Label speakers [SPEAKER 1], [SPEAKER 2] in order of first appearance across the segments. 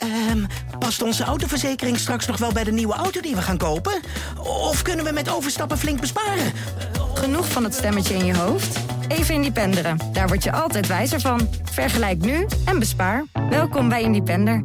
[SPEAKER 1] Ehm, past onze autoverzekering straks nog wel bij de nieuwe auto die we gaan kopen? Of kunnen we met overstappen flink besparen?
[SPEAKER 2] Genoeg van het stemmetje in je hoofd? Even Independeren. Daar word je altijd wijzer van. Vergelijk nu en bespaar. Welkom bij Independer.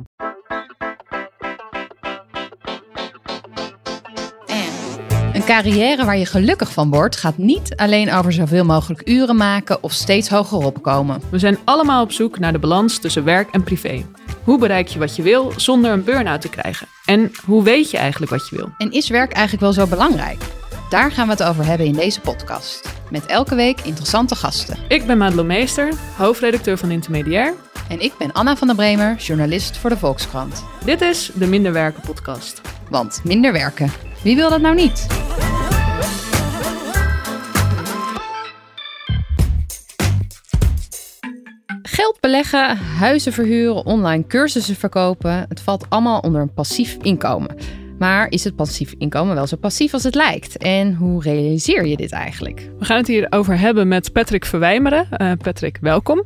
[SPEAKER 3] Een carrière waar je gelukkig van wordt, gaat niet alleen over zoveel mogelijk uren maken of steeds hoger opkomen.
[SPEAKER 4] We zijn allemaal op zoek naar de balans tussen werk en privé. Hoe bereik je wat je wil zonder een burn-out te krijgen? En hoe weet je eigenlijk wat je wil?
[SPEAKER 3] En is werk eigenlijk wel zo belangrijk? Daar gaan we het over hebben in deze podcast. Met elke week interessante gasten.
[SPEAKER 4] Ik ben Madelon Meester, hoofdredacteur van Intermediair.
[SPEAKER 3] En ik ben Anna van der Bremer, journalist voor de Volkskrant.
[SPEAKER 4] Dit is de Minder Werken podcast.
[SPEAKER 3] Want minder werken, wie wil dat nou niet? Geld beleggen, huizen verhuren, online cursussen verkopen. Het valt allemaal onder een passief inkomen. Maar is het passief inkomen wel zo passief als het lijkt? En hoe realiseer je dit eigenlijk?
[SPEAKER 4] We gaan het hier over hebben met Patrick Verwijmeren. Uh, Patrick, welkom.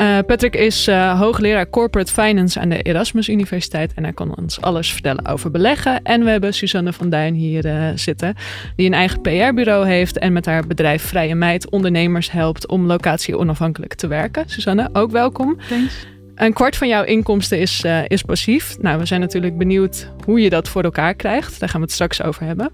[SPEAKER 4] Uh, Patrick is uh, hoogleraar Corporate Finance aan de Erasmus Universiteit. En hij kan ons alles vertellen over beleggen. En we hebben Suzanne van Duin hier zitten, die een eigen PR-bureau heeft. En met haar bedrijf Vrije Meid ondernemers helpt om locatie onafhankelijk te werken. Suzanne, ook welkom.
[SPEAKER 5] Thanks.
[SPEAKER 4] Een kwart van jouw inkomsten is, uh, is passief. Nou, we zijn natuurlijk benieuwd hoe je dat voor elkaar krijgt. Daar gaan we het straks over hebben.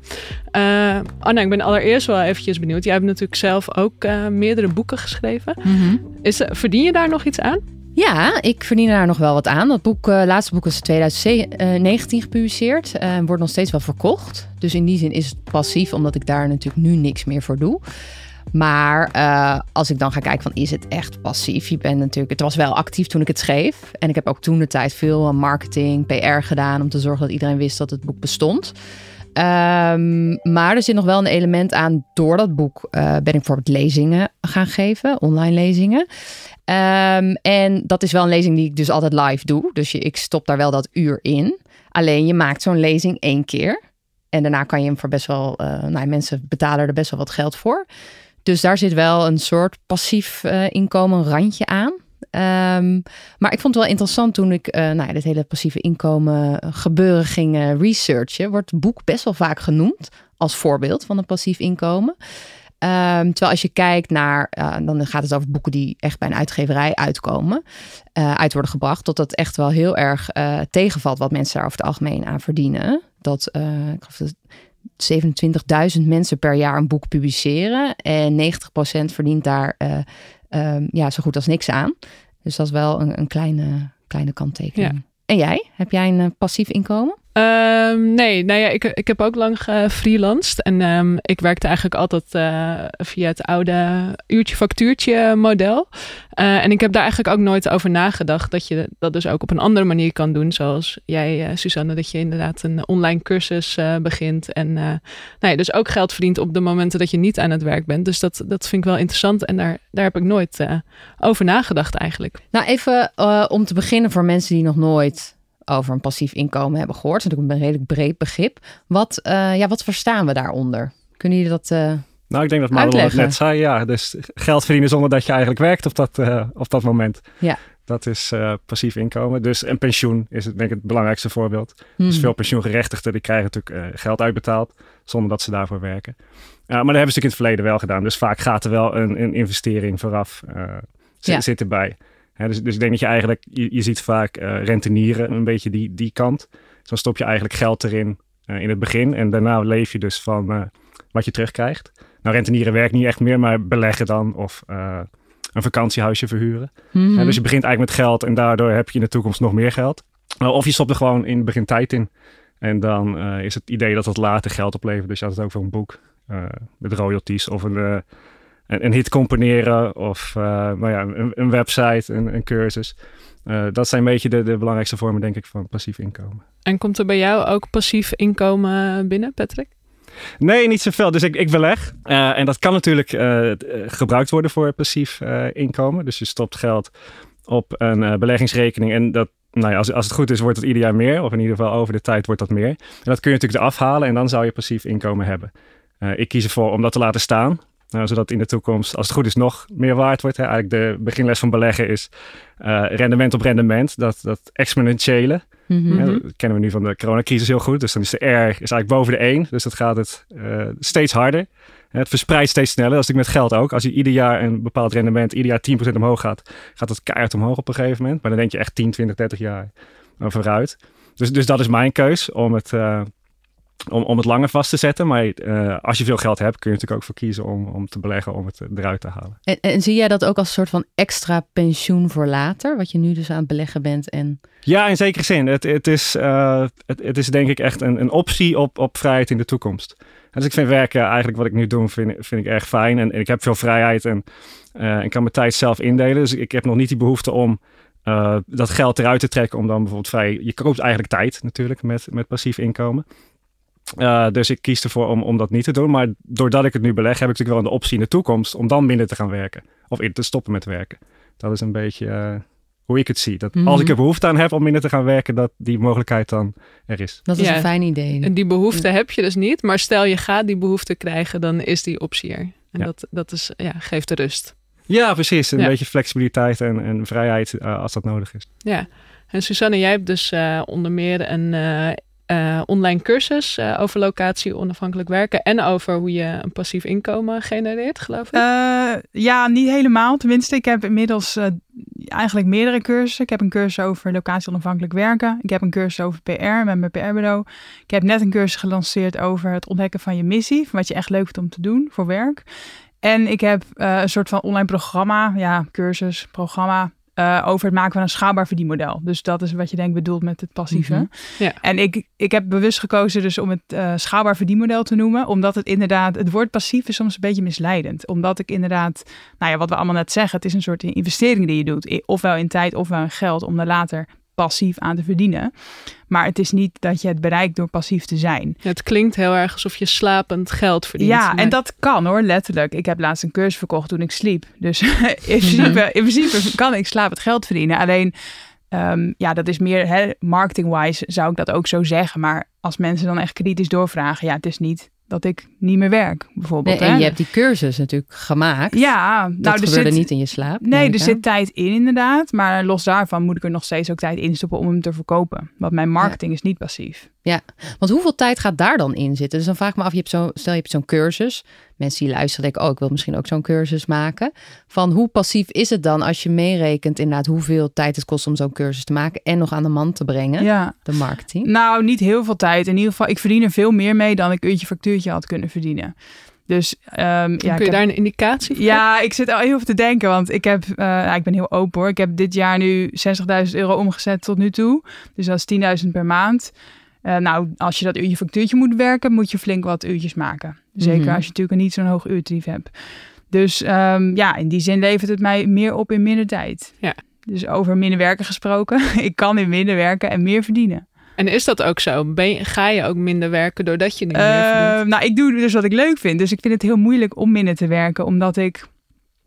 [SPEAKER 4] Uh, Anna, ik ben allereerst wel eventjes benieuwd. Jij hebt natuurlijk zelf ook uh, meerdere boeken geschreven. Mm -hmm. is, verdien je daar nog iets aan?
[SPEAKER 3] Ja, ik verdien daar nog wel wat aan. Dat boek, laatste boek is in 2019 gepubliceerd. en wordt nog steeds wel verkocht. Dus in die zin is het passief, omdat ik daar natuurlijk nu niks meer voor doe. Maar uh, als ik dan ga kijken van is het echt passief? Je bent natuurlijk, het was wel actief toen ik het schreef. En ik heb ook toen de tijd veel marketing, PR gedaan om te zorgen dat iedereen wist dat het boek bestond. Um, maar er zit nog wel een element aan. Door dat boek uh, ben ik bijvoorbeeld lezingen gaan geven, online lezingen. Um, en dat is wel een lezing die ik dus altijd live doe. Dus je, ik stop daar wel dat uur in. Alleen je maakt zo'n lezing één keer. En daarna kan je hem voor best wel. Nou, mensen betalen er best wel wat geld voor. Dus daar zit wel een soort passief uh, inkomen randje aan. Um, maar ik vond het wel interessant toen ik uh, nou ja, dit hele passieve inkomen gebeuren ging researchen. Wordt het boek best wel vaak genoemd als voorbeeld van een passief inkomen. Um, terwijl als je kijkt naar, dan gaat het over boeken die echt bij een uitgeverij uitkomen, uit worden gebracht, tot dat echt wel heel erg tegenvalt wat mensen daar over het algemeen aan verdienen. Dat, ik dat 27.000 mensen per jaar een boek publiceren. En 90% verdient daar uh, um, ja, zo goed als niks aan. Dus dat is wel een, een kleine, kleine kanttekening. Ja. En jij? Heb jij een uh, passief inkomen?
[SPEAKER 4] Um, nee, nou ja, ik, ik heb ook lang gefreelanced. En um, ik werkte eigenlijk altijd uh, via het oude uurtje-factuurtje model. Uh, en ik heb daar eigenlijk ook nooit over nagedacht dat je dat dus ook op een andere manier kan doen. Zoals jij, uh, Susanne, dat je inderdaad een online cursus begint. En nou ja, dus ook geld verdient op de momenten dat je niet aan het werk bent. Dus dat, dat vind ik wel interessant. En daar, daar heb ik nooit over nagedacht eigenlijk.
[SPEAKER 3] Nou, even om te beginnen voor mensen die nog nooit over een passief inkomen hebben gehoord. Dat is natuurlijk een redelijk breed begrip. Wat, uh, ja, wat verstaan we daaronder? Kunnen jullie dat uh,
[SPEAKER 5] Nou, ik denk dat Madelon het net zei. Ja, dus geld verdienen zonder dat je eigenlijk werkt op dat, uh, op dat moment.
[SPEAKER 3] Ja.
[SPEAKER 5] Dat is passief inkomen. Dus een pensioen is het, denk ik het belangrijkste voorbeeld. Hmm. Dus veel pensioengerechtigden die krijgen natuurlijk geld uitbetaald zonder dat ze daarvoor werken. maar dat hebben ze natuurlijk in het verleden wel gedaan. Dus vaak gaat er wel een, een investering vooraf ja. zit erbij. He, dus, dus ik denk dat je eigenlijk, je, je ziet vaak uh, rentenieren een beetje die, die kant. Dus dan stop je eigenlijk geld erin uh, in het begin en daarna leef je dus van uh, wat je terugkrijgt. Nou, rentenieren werkt niet echt meer, maar beleggen dan of een vakantiehuisje verhuren. Mm -hmm. dus je begint eigenlijk met geld en daardoor heb je in de toekomst nog meer geld. of je stopt er gewoon in het begin tijd in. En dan is het idee dat het later geld oplevert. Dus je had het ook voor een boek met royalties of een een, een hit componeren of uh, nou ja, een, een website, een, een cursus. Uh, dat zijn een beetje de, de belangrijkste vormen, denk ik, van passief inkomen.
[SPEAKER 4] En komt er bij jou ook passief inkomen binnen, Patrick?
[SPEAKER 5] Nee, niet zoveel. Dus ik, ik beleg. Uh, en dat kan natuurlijk uh, gebruikt worden voor passief uh, inkomen. Dus je stopt geld op een beleggingsrekening. En dat, nou ja, als, als het goed is, wordt het ieder jaar meer. Of in ieder geval over de tijd wordt dat meer. En dat kun je natuurlijk eraf halen en dan zou je passief inkomen hebben. ik kies ervoor om dat te laten staan. Nou, zodat in de toekomst, als het goed is, nog meer waard wordt. Hè. Eigenlijk de beginles van beleggen is uh, rendement op rendement. Dat, dat exponentiële.
[SPEAKER 3] Mhm.
[SPEAKER 5] Dat kennen we nu van de coronacrisis heel goed. Dus dan is de R is eigenlijk boven de 1. Dus dat gaat het eh, steeds harder. Het verspreidt steeds sneller. Dat is natuurlijk met geld ook. Als je ieder jaar een bepaald rendement, ieder jaar 10% omhoog gaat, gaat het keihard omhoog op een gegeven moment. Maar dan denk je echt 10, 20, 30 jaar eh, vooruit. Dus, dus dat is mijn keus om het, eh, om, om het langer vast te zetten. Maar eh, als je veel geld hebt, kun je natuurlijk ook voor kiezen om, om te beleggen om het eruit te halen.
[SPEAKER 3] En, en zie jij dat ook als een soort van extra pensioen voor later? Wat je nu dus aan het beleggen bent en...
[SPEAKER 5] Ja, in zekere zin. Het, het, is, eh, het, het is denk ik echt een, een optie op, op vrijheid in de toekomst. Dus ik vind werken eigenlijk wat ik nu doe, vind, vind ik erg fijn. En, en ik heb veel vrijheid en eh, ik kan mijn tijd zelf indelen. Dus ik heb nog niet die behoefte om dat geld eruit te trekken. Om dan bijvoorbeeld vrij... Je koopt eigenlijk tijd natuurlijk met, met passief inkomen. Eh, dus ik kies ervoor om, om dat niet te doen. Maar doordat ik het nu beleg, heb ik natuurlijk wel een optie in de toekomst om dan minder te gaan werken. Of in te stoppen met werken. Dat is een beetje eh, hoe ik het zie. Dat
[SPEAKER 3] Mhm.
[SPEAKER 5] als ik er behoefte aan heb om minder te gaan werken, dat die mogelijkheid dan er is.
[SPEAKER 3] Dat is
[SPEAKER 4] Ja.
[SPEAKER 3] een fijn idee.
[SPEAKER 4] En die behoefte heb je dus niet. Maar stel je gaat die behoefte krijgen, dan is die optie er. En
[SPEAKER 5] Ja.
[SPEAKER 4] dat, dat is, ja, geeft rust.
[SPEAKER 5] Ja, precies. Een
[SPEAKER 4] Ja.
[SPEAKER 5] beetje flexibiliteit en, en vrijheid eh, als dat nodig is.
[SPEAKER 4] Ja. En Susanne, jij hebt dus eh, onder meer een eh, eh, online cursus eh, over locatie onafhankelijk werken. En over hoe je een passief inkomen genereert, geloof ik.
[SPEAKER 6] Eh, ja, niet helemaal. Tenminste, ik heb inmiddels eigenlijk meerdere cursussen. Ik heb een cursus over locatie onafhankelijk werken. Ik heb een cursus over PR met mijn PR-bureau. Ik heb net een cursus gelanceerd over het ontdekken van je missie. Van wat je echt leuk vindt om te doen voor werk. En ik heb een soort van online programma, ja, cursus, programma. Eh, over het maken van een schaalbaar verdienmodel. Dus dat is wat je denk bedoelt met het passieve.
[SPEAKER 3] Mhm.
[SPEAKER 4] Ja.
[SPEAKER 6] En ik, ik heb bewust gekozen dus om het eh, schaalbaar verdienmodel te noemen. Omdat het inderdaad, het woord passief is soms een beetje misleidend. Omdat ik inderdaad, nou ja, wat we allemaal net zeggen, het is een soort investering die je doet. Ofwel in tijd ofwel in geld om er later passief aan te verdienen. Maar het is niet dat je het bereikt door passief te zijn.
[SPEAKER 4] Het klinkt heel erg alsof je slapend geld verdient.
[SPEAKER 6] Ja,
[SPEAKER 4] Maar-
[SPEAKER 6] en dat kan hoor, letterlijk. Ik heb laatst een cursus verkocht toen ik sliep. Dus in, principe, in principe kan ik slapend geld verdienen. Alleen, ehm, ja, dat is meer marketing-wise zou ik dat ook zo zeggen. Maar als mensen dan echt kritisch doorvragen, ja, het is niet dat ik niet meer werk,
[SPEAKER 3] Nee,
[SPEAKER 6] bijvoorbeeld.
[SPEAKER 3] en
[SPEAKER 6] hè.
[SPEAKER 3] je hebt die cursus natuurlijk gemaakt.
[SPEAKER 6] ja,
[SPEAKER 3] dat
[SPEAKER 6] nou, er
[SPEAKER 3] gebeurde
[SPEAKER 6] zit,
[SPEAKER 3] niet in je slaap.
[SPEAKER 6] Nee, er zit tijd in inderdaad. Maar los daarvan moet ik er nog steeds ook tijd in stoppen om hem te verkopen. Want mijn marketing is niet passief.
[SPEAKER 3] Want hoeveel tijd gaat daar dan in zitten? Dus dan vraag ik me af, je hebt zo, stel je hebt zo'n cursus. Mensen die luisteren denken, oh, ik wil misschien ook zo'n cursus maken. Van hoe passief is het dan als je meerekent inderdaad hoeveel tijd het kost om zo'n cursus te maken en nog aan de man te brengen,
[SPEAKER 6] Ja.
[SPEAKER 3] de marketing?
[SPEAKER 6] Nou, niet heel veel tijd. In ieder geval, ik verdien er veel meer mee dan ik uurtje factuurtje had kunnen verdienen. Dus ehm, ja,
[SPEAKER 4] Kun je
[SPEAKER 6] heb-
[SPEAKER 4] daar een indicatie voor?
[SPEAKER 6] ja, ik zit al heel veel te denken, want ik heb, eh, ik ben heel open hoor. Ik heb dit jaar nu 60.000 euro omgezet tot nu toe. Dus dat is 10.000 per maand. Eh, nou, als je dat uurtje factuurtje moet werken, moet je flink wat uurtjes maken. Zeker
[SPEAKER 3] Mhm.
[SPEAKER 6] als je natuurlijk niet zo'n hoog uurtarief hebt. Dus ehm, ja, in die zin levert het mij meer op in minder tijd.
[SPEAKER 4] Ja.
[SPEAKER 6] Dus over minder werken gesproken. ik kan in minder werken en meer verdienen.
[SPEAKER 4] En is dat ook zo? Ben je- ga je ook minder werken doordat je niet meer verdient?
[SPEAKER 6] nou, ik doe dus wat ik leuk vind. Dus ik vind het heel moeilijk om minder te werken, omdat ik.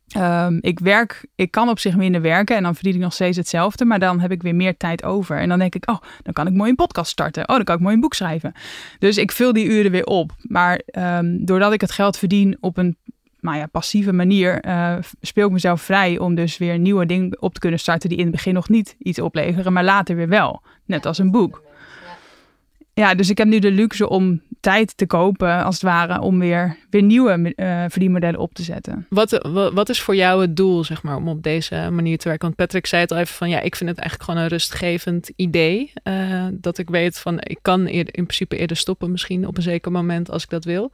[SPEAKER 6] Ehm, ik werk, ik kan op zich minder werken en dan verdien ik nog steeds hetzelfde, maar dan heb ik weer meer tijd over. En dan denk ik, oh, dan kan ik mooi een podcast starten. Oh, dan kan ik mooi een boek schrijven. Dus ik vul die uren weer op. Maar ehm, doordat ik het geld verdien op een nou ja, passieve manier, eh, speel ik mezelf vrij om dus weer nieuwe dingen op te kunnen starten die in het begin nog niet iets opleveren, maar later weer wel. Net als een boek. Ja, dus ik heb nu de luxe om tijd te kopen, als het ware, om weer, weer nieuwe eh verdienmodellen op te zetten.
[SPEAKER 4] Wat, wa- wat is voor jou het doel, zeg maar, om op deze manier te werken? Want Patrick zei het al even van, ja, ik vind het eigenlijk gewoon een rustgevend idee. eh, dat ik weet van, ik kan in principe eerder stoppen misschien op een zeker moment als ik dat wil.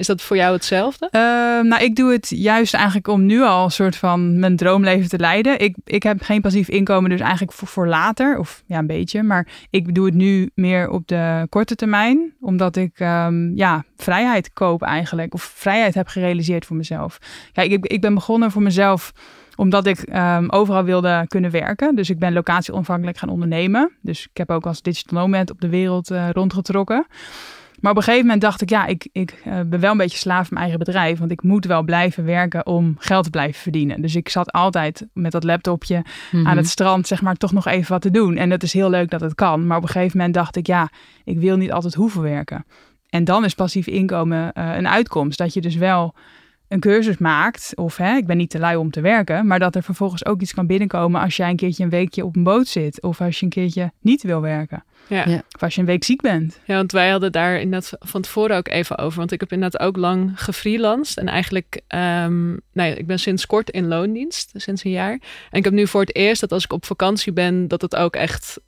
[SPEAKER 4] Is dat voor jou hetzelfde?
[SPEAKER 6] Ehm, nou, ik doe het juist eigenlijk om nu al een soort van mijn droomleven te leiden. Ik, ik heb geen passief inkomen, dus eigenlijk voor, later, of ja, een beetje. Maar ik doe het nu meer op de korte termijn, omdat ik ehm, ja, vrijheid koop eigenlijk. Of vrijheid heb gerealiseerd voor mezelf. Kijk, ik, ik ben begonnen voor mezelf omdat ik ehm, overal wilde kunnen werken. Dus ik ben locatie onafhankelijk gaan ondernemen. Dus ik heb ook als digital nomad op de wereld eh, rondgetrokken. Maar op een gegeven moment dacht ik, ja, ik, ik eh, ben wel een beetje slaaf van mijn eigen bedrijf. Want ik moet wel blijven werken om geld te blijven verdienen. Dus ik zat altijd met dat laptopje
[SPEAKER 3] Mhm.
[SPEAKER 6] aan het strand, zeg maar, toch nog even wat te doen. En dat is heel leuk dat het kan. Maar op een gegeven moment dacht ik, ja, ik wil niet altijd hoeven werken. En dan is passief inkomen eh, een uitkomst. Dat je dus wel een cursus maakt, of hè, ik ben niet te lui om te werken, maar dat er vervolgens ook iets kan binnenkomen als jij een keertje een weekje op een boot zit, of als je een keertje niet wil werken.
[SPEAKER 4] Ja.
[SPEAKER 3] Ja.
[SPEAKER 6] Of als je een week ziek bent.
[SPEAKER 4] Ja, want wij hadden daar inderdaad van tevoren ook even over. Want ik heb inderdaad ook lang gefreelanced. En eigenlijk, ehm nou ja, ik ben sinds kort in loondienst, sinds een jaar. En ik heb nu voor het eerst dat als ik op vakantie ben, dat het ook echt,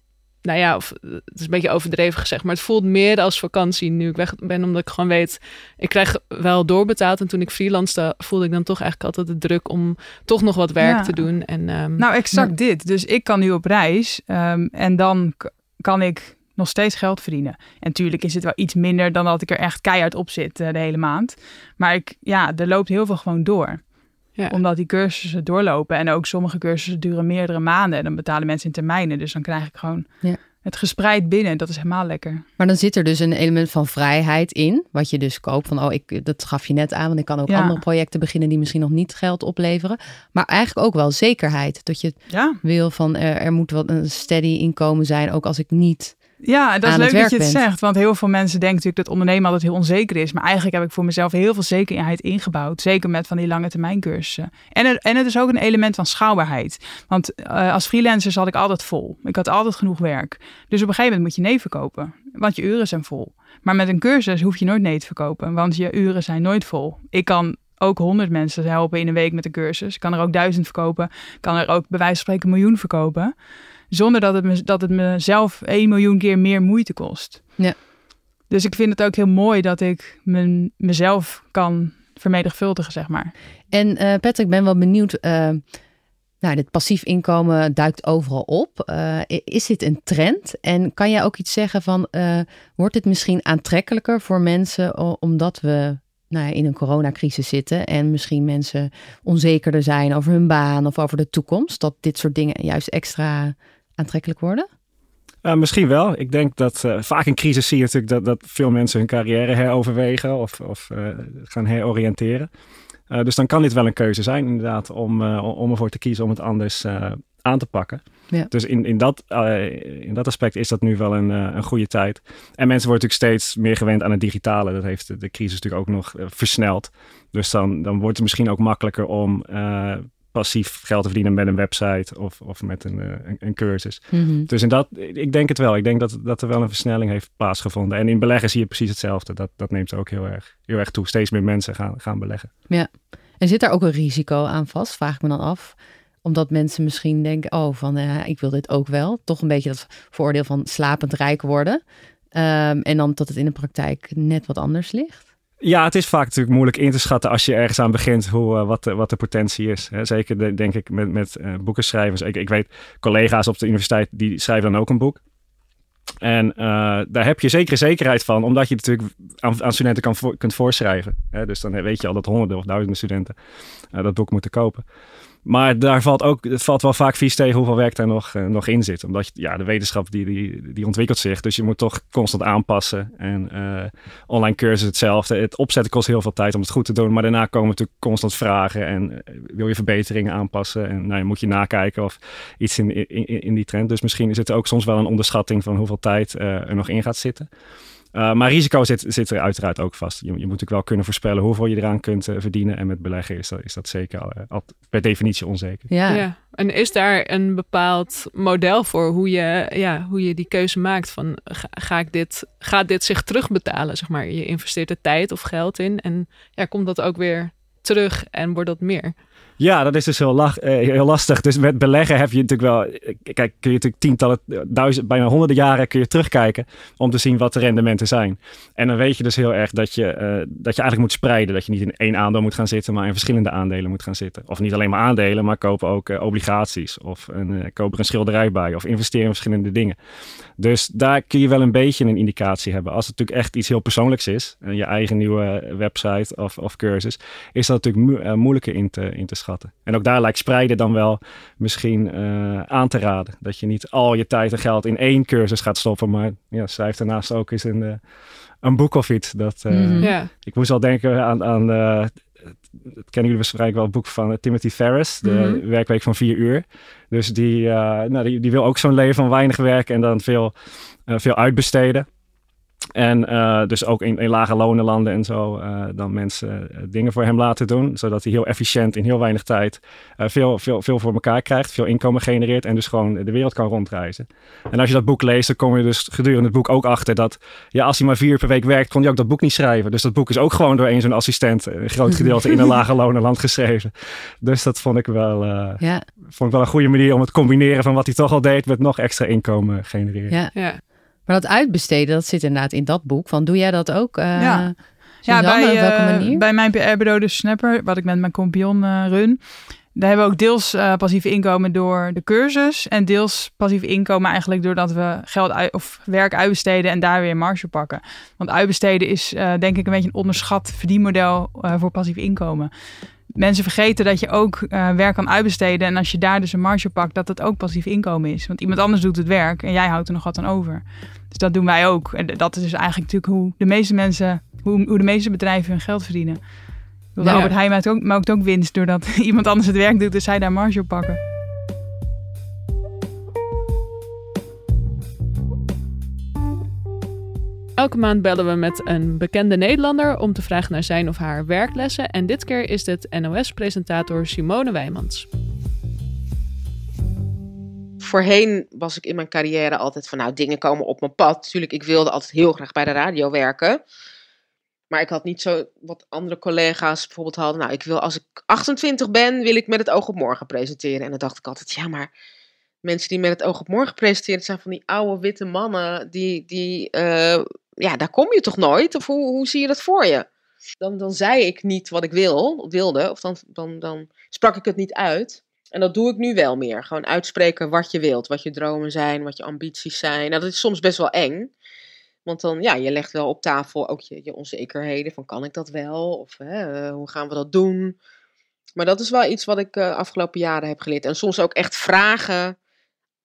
[SPEAKER 4] nou ja, of, het is een beetje overdreven gezegd, maar het voelt meer als vakantie nu ik weg ben, omdat ik gewoon weet, ik krijg wel doorbetaald. En toen ik freelancede, voelde ik dan toch eigenlijk altijd de druk om toch nog wat werk
[SPEAKER 6] Ja.
[SPEAKER 4] te doen. En, ehm,
[SPEAKER 6] Nou, exact dit. Dus ik kan nu op reis ehm, en dan kan ik nog steeds geld verdienen. En natuurlijk is het wel iets minder dan dat ik er echt keihard op zit eh, de hele maand. Maar ik, ja, er loopt heel veel gewoon door.
[SPEAKER 4] Ja.
[SPEAKER 6] Omdat die cursussen doorlopen. En ook sommige cursussen duren meerdere maanden. En dan betalen mensen in termijnen. Dus dan krijg ik gewoon
[SPEAKER 3] Ja.
[SPEAKER 6] het gespreid binnen. Dat is helemaal lekker.
[SPEAKER 3] Maar dan zit er dus een element van vrijheid in, wat je dus koopt. Van, oh, ik, dat gaf je net aan, want ik kan ook
[SPEAKER 6] Ja.
[SPEAKER 3] andere projecten beginnen die misschien nog niet geld opleveren. Maar eigenlijk ook wel zekerheid. Dat je wil van, er, er moet wat een steady inkomen zijn, ook als ik niet...
[SPEAKER 6] Ja, dat is leuk dat je het
[SPEAKER 3] bent.
[SPEAKER 6] zegt. Want heel veel mensen denken natuurlijk dat ondernemen altijd heel onzeker is. Maar eigenlijk heb ik voor mezelf heel veel zekerheid ingebouwd. Zeker met van die lange termijn cursussen. En, er- en het is ook een element van schaalbaarheid. Want eh, als freelancer zat ik altijd vol. Ik had altijd genoeg werk. Dus op een gegeven moment moet je nee verkopen. Want je uren zijn vol. Maar met een cursus hoef je nooit nee te verkopen. Want je uren zijn nooit vol. Ik kan ook honderd mensen helpen in een week met een cursus. Ik kan er ook duizend verkopen. Ik kan er ook bij wijze van spreken een miljoen verkopen. Zonder dat het, me, dat het mezelf 1 miljoen keer meer moeite kost.
[SPEAKER 3] Ja.
[SPEAKER 6] Dus ik vind het ook heel mooi dat ik mijn, mezelf kan vermenigvuldigen, zeg maar.
[SPEAKER 3] En eh Patrick, ik ben wel benieuwd. eh, nou, dit passief inkomen duikt overal op. Eh, is dit een trend? En kan jij ook iets zeggen van, wordt dit misschien aantrekkelijker voor mensen omdat we nou ja, in een coronacrisis zitten en misschien mensen onzekerder zijn over hun baan of over de toekomst, dat dit soort dingen juist extra aantrekkelijk worden?
[SPEAKER 5] Uh, misschien wel. Ik denk dat uh, vaak in crisis zie je natuurlijk dat, dat veel mensen hun carrière heroverwegen of, of uh, gaan heroriënteren. Dus dan kan dit wel een keuze zijn inderdaad om, om ervoor te kiezen om het anders aan te pakken.
[SPEAKER 3] Ja.
[SPEAKER 5] Dus in, in, dat, in dat aspect is dat nu wel een, een goede tijd. En mensen worden natuurlijk steeds meer gewend aan het digitale. Dat heeft de crisis natuurlijk ook nog versneld. Dus dan, dan wordt het misschien ook makkelijker om passief geld te verdienen met een website of, of met een, uh, een, een, cursus.
[SPEAKER 3] Mm -hmm.
[SPEAKER 5] Dus in dat, ik denk het wel. Ik denk dat, dat er wel een versnelling heeft plaatsgevonden. En in beleggen zie je precies hetzelfde. Dat, dat neemt ook heel erg, heel erg toe. Steeds meer mensen gaan, gaan beleggen.
[SPEAKER 3] Ja. En zit daar ook een risico aan vast? Vraag ik me dan af omdat mensen misschien denken, oh, van uh, ik wil dit ook wel. Toch een beetje dat vooroordeel van slapend rijk worden. Um, en dan dat het in de praktijk net wat anders ligt.
[SPEAKER 5] Ja, het is vaak natuurlijk moeilijk in te schatten als je ergens aan begint hoe, uh, wat, de, wat de potentie is. Zeker de, denk ik met, met uh, boekenschrijvers. Ik, ik weet collega's op de universiteit die schrijven dan ook een boek. En uh, daar heb je zekere zekerheid van, omdat je natuurlijk aan, studenten kan voor, kunt voorschrijven. Hè? Dus dan weet je al dat honderden of duizenden studenten dat boek moeten kopen. Maar daar valt ook, het valt wel vaak vies tegen hoeveel werk daar nog, uh, nog in zit. Omdat ja, de wetenschap die, die, die ontwikkelt zich. Dus je moet toch constant aanpassen. En uh, online cursus hetzelfde. Het opzetten kost heel veel tijd om het goed te doen. Maar daarna komen natuurlijk constant vragen. En uh, wil je verbeteringen aanpassen. En nou, moet je nakijken of iets in, in, in die trend. Dus misschien is het ook soms wel een onderschatting van hoeveel tijd er nog in gaat zitten. Uh, maar risico zit, zit er uiteraard ook vast. Je, je, moet natuurlijk wel kunnen voorspellen hoeveel je eraan kunt uh, verdienen. En met beleggen is dat, is dat zeker al, uh, al per definitie onzeker.
[SPEAKER 3] Ja.
[SPEAKER 4] ja. En is daar een bepaald model voor hoe je, ja, hoe je die keuze maakt? Van ga, ga ik dit, gaat dit zich terugbetalen? Zeg maar? Je investeert er tijd of geld in. En ja, komt dat ook weer terug en wordt dat meer?
[SPEAKER 5] Ja, dat is dus heel, lach, eh, heel, lastig. Dus met beleggen heb je natuurlijk wel... Kijk, kun je natuurlijk tientallen, duizend, bijna honderden jaren kun je terugkijken... om te zien wat de rendementen zijn. En dan weet je dus heel erg dat je, dat je eigenlijk moet spreiden. Dat je niet in één aandeel moet gaan zitten... maar in verschillende aandelen moet gaan zitten. Of niet alleen maar aandelen, maar kopen ook obligaties. Of een, een schilderij bij. Of investeren in verschillende dingen. Dus daar kun je wel een beetje een indicatie hebben. Als het natuurlijk echt iets heel persoonlijks is... je eigen nieuwe website of, of cursus... is dat natuurlijk mo moeilijker in te, in te schatten. En ook daar lijkt spreiden dan wel misschien uh, aan te raden. Dat je niet al je tijd en geld in één cursus gaat stoppen, maar ja, schrijf daarnaast ook eens een, uh, een boek of iets. Dat, uh,
[SPEAKER 4] mm, yeah.
[SPEAKER 5] Ik moest al denken aan, aan dat kennen jullie waarschijnlijk wel, het boek van Timothy Ferris, de mm -hmm. werkweek van vier uur. Dus die, nou, die, die wil ook zo'n leven van weinig werk en dan veel, veel uitbesteden. En uh, dus ook in, in lage lonenlanden en zo uh, dan mensen uh, dingen voor hem laten doen. Zodat hij heel efficiënt in heel weinig tijd veel, veel, veel voor elkaar krijgt. Veel inkomen genereert en dus gewoon de wereld kan rondreizen. En als je dat boek leest, dan kom je dus gedurende het boek ook achter dat... Ja, als hij maar vier uur per week werkt, kon hij ook dat boek niet schrijven. Dus dat boek is ook gewoon door een zo'n assistent... een groot gedeelte in een lage lonenland geschreven. Dus dat vond ik wel, ja. vond ik wel een goede manier om het combineren van wat hij toch al deed... met nog extra inkomen genereren.
[SPEAKER 3] Ja. ja. Maar dat uitbesteden, dat zit inderdaad in dat boek. Van, doe jij dat ook? Uh,
[SPEAKER 6] ja, ja bij, op welke manier? bij mijn PR-bureau, de Snapper, wat ik met mijn compagnon uh, run... Daar hebben we ook deels uh, passief inkomen door de cursus. En deels passief inkomen eigenlijk doordat we geld uit, of werk uitbesteden en daar weer marge pakken. Want uitbesteden is uh, denk ik een beetje een onderschat verdienmodel uh, voor passief inkomen. Mensen vergeten dat je ook werk kan uitbesteden. En als je daar dus een marge pakt, dat het ook passief inkomen is. Want iemand anders doet het werk en jij houdt er nog wat aan over. Dus dat doen wij ook. En dat is dus eigenlijk natuurlijk hoe de meeste mensen, hoe, hoe de meeste bedrijven hun geld verdienen. Ja. Albert Heijn maakt ook, maakt ook winst doordat iemand anders het werk doet, dus zij daar marge op pakken.
[SPEAKER 4] Elke maand bellen we met een bekende Nederlander om te vragen naar zijn of haar werklessen. En dit keer is dit NOS-presentator Simone Wijmans.
[SPEAKER 7] Voorheen was ik in mijn carrière altijd van, nou, dingen komen op mijn pad. Tuurlijk, ik wilde altijd heel graag bij de radio werken. Maar ik had niet zo wat andere collega's bijvoorbeeld hadden. Nou, ik wil als ik 28 ben, wil ik met het oog op morgen presenteren. En dan dacht ik altijd, ja, maar mensen die met het oog op morgen presenteren, zijn van die oude witte mannen. Die, die uh, ja, daar kom je toch nooit? Of hoe, hoe zie je dat voor je? Dan, dan zei ik niet wat ik wil, wilde, of dan, dan, dan sprak ik het niet uit. En dat doe ik nu wel meer. Gewoon uitspreken wat je wilt, wat je dromen zijn, wat je ambities zijn. Nou, dat is soms best wel eng. Want dan, ja, je legt wel op tafel ook je, je onzekerheden. Van kan ik dat wel? Of hè, hoe gaan we dat doen? Maar dat is wel iets wat ik uh, afgelopen jaren heb geleerd. En soms ook echt vragen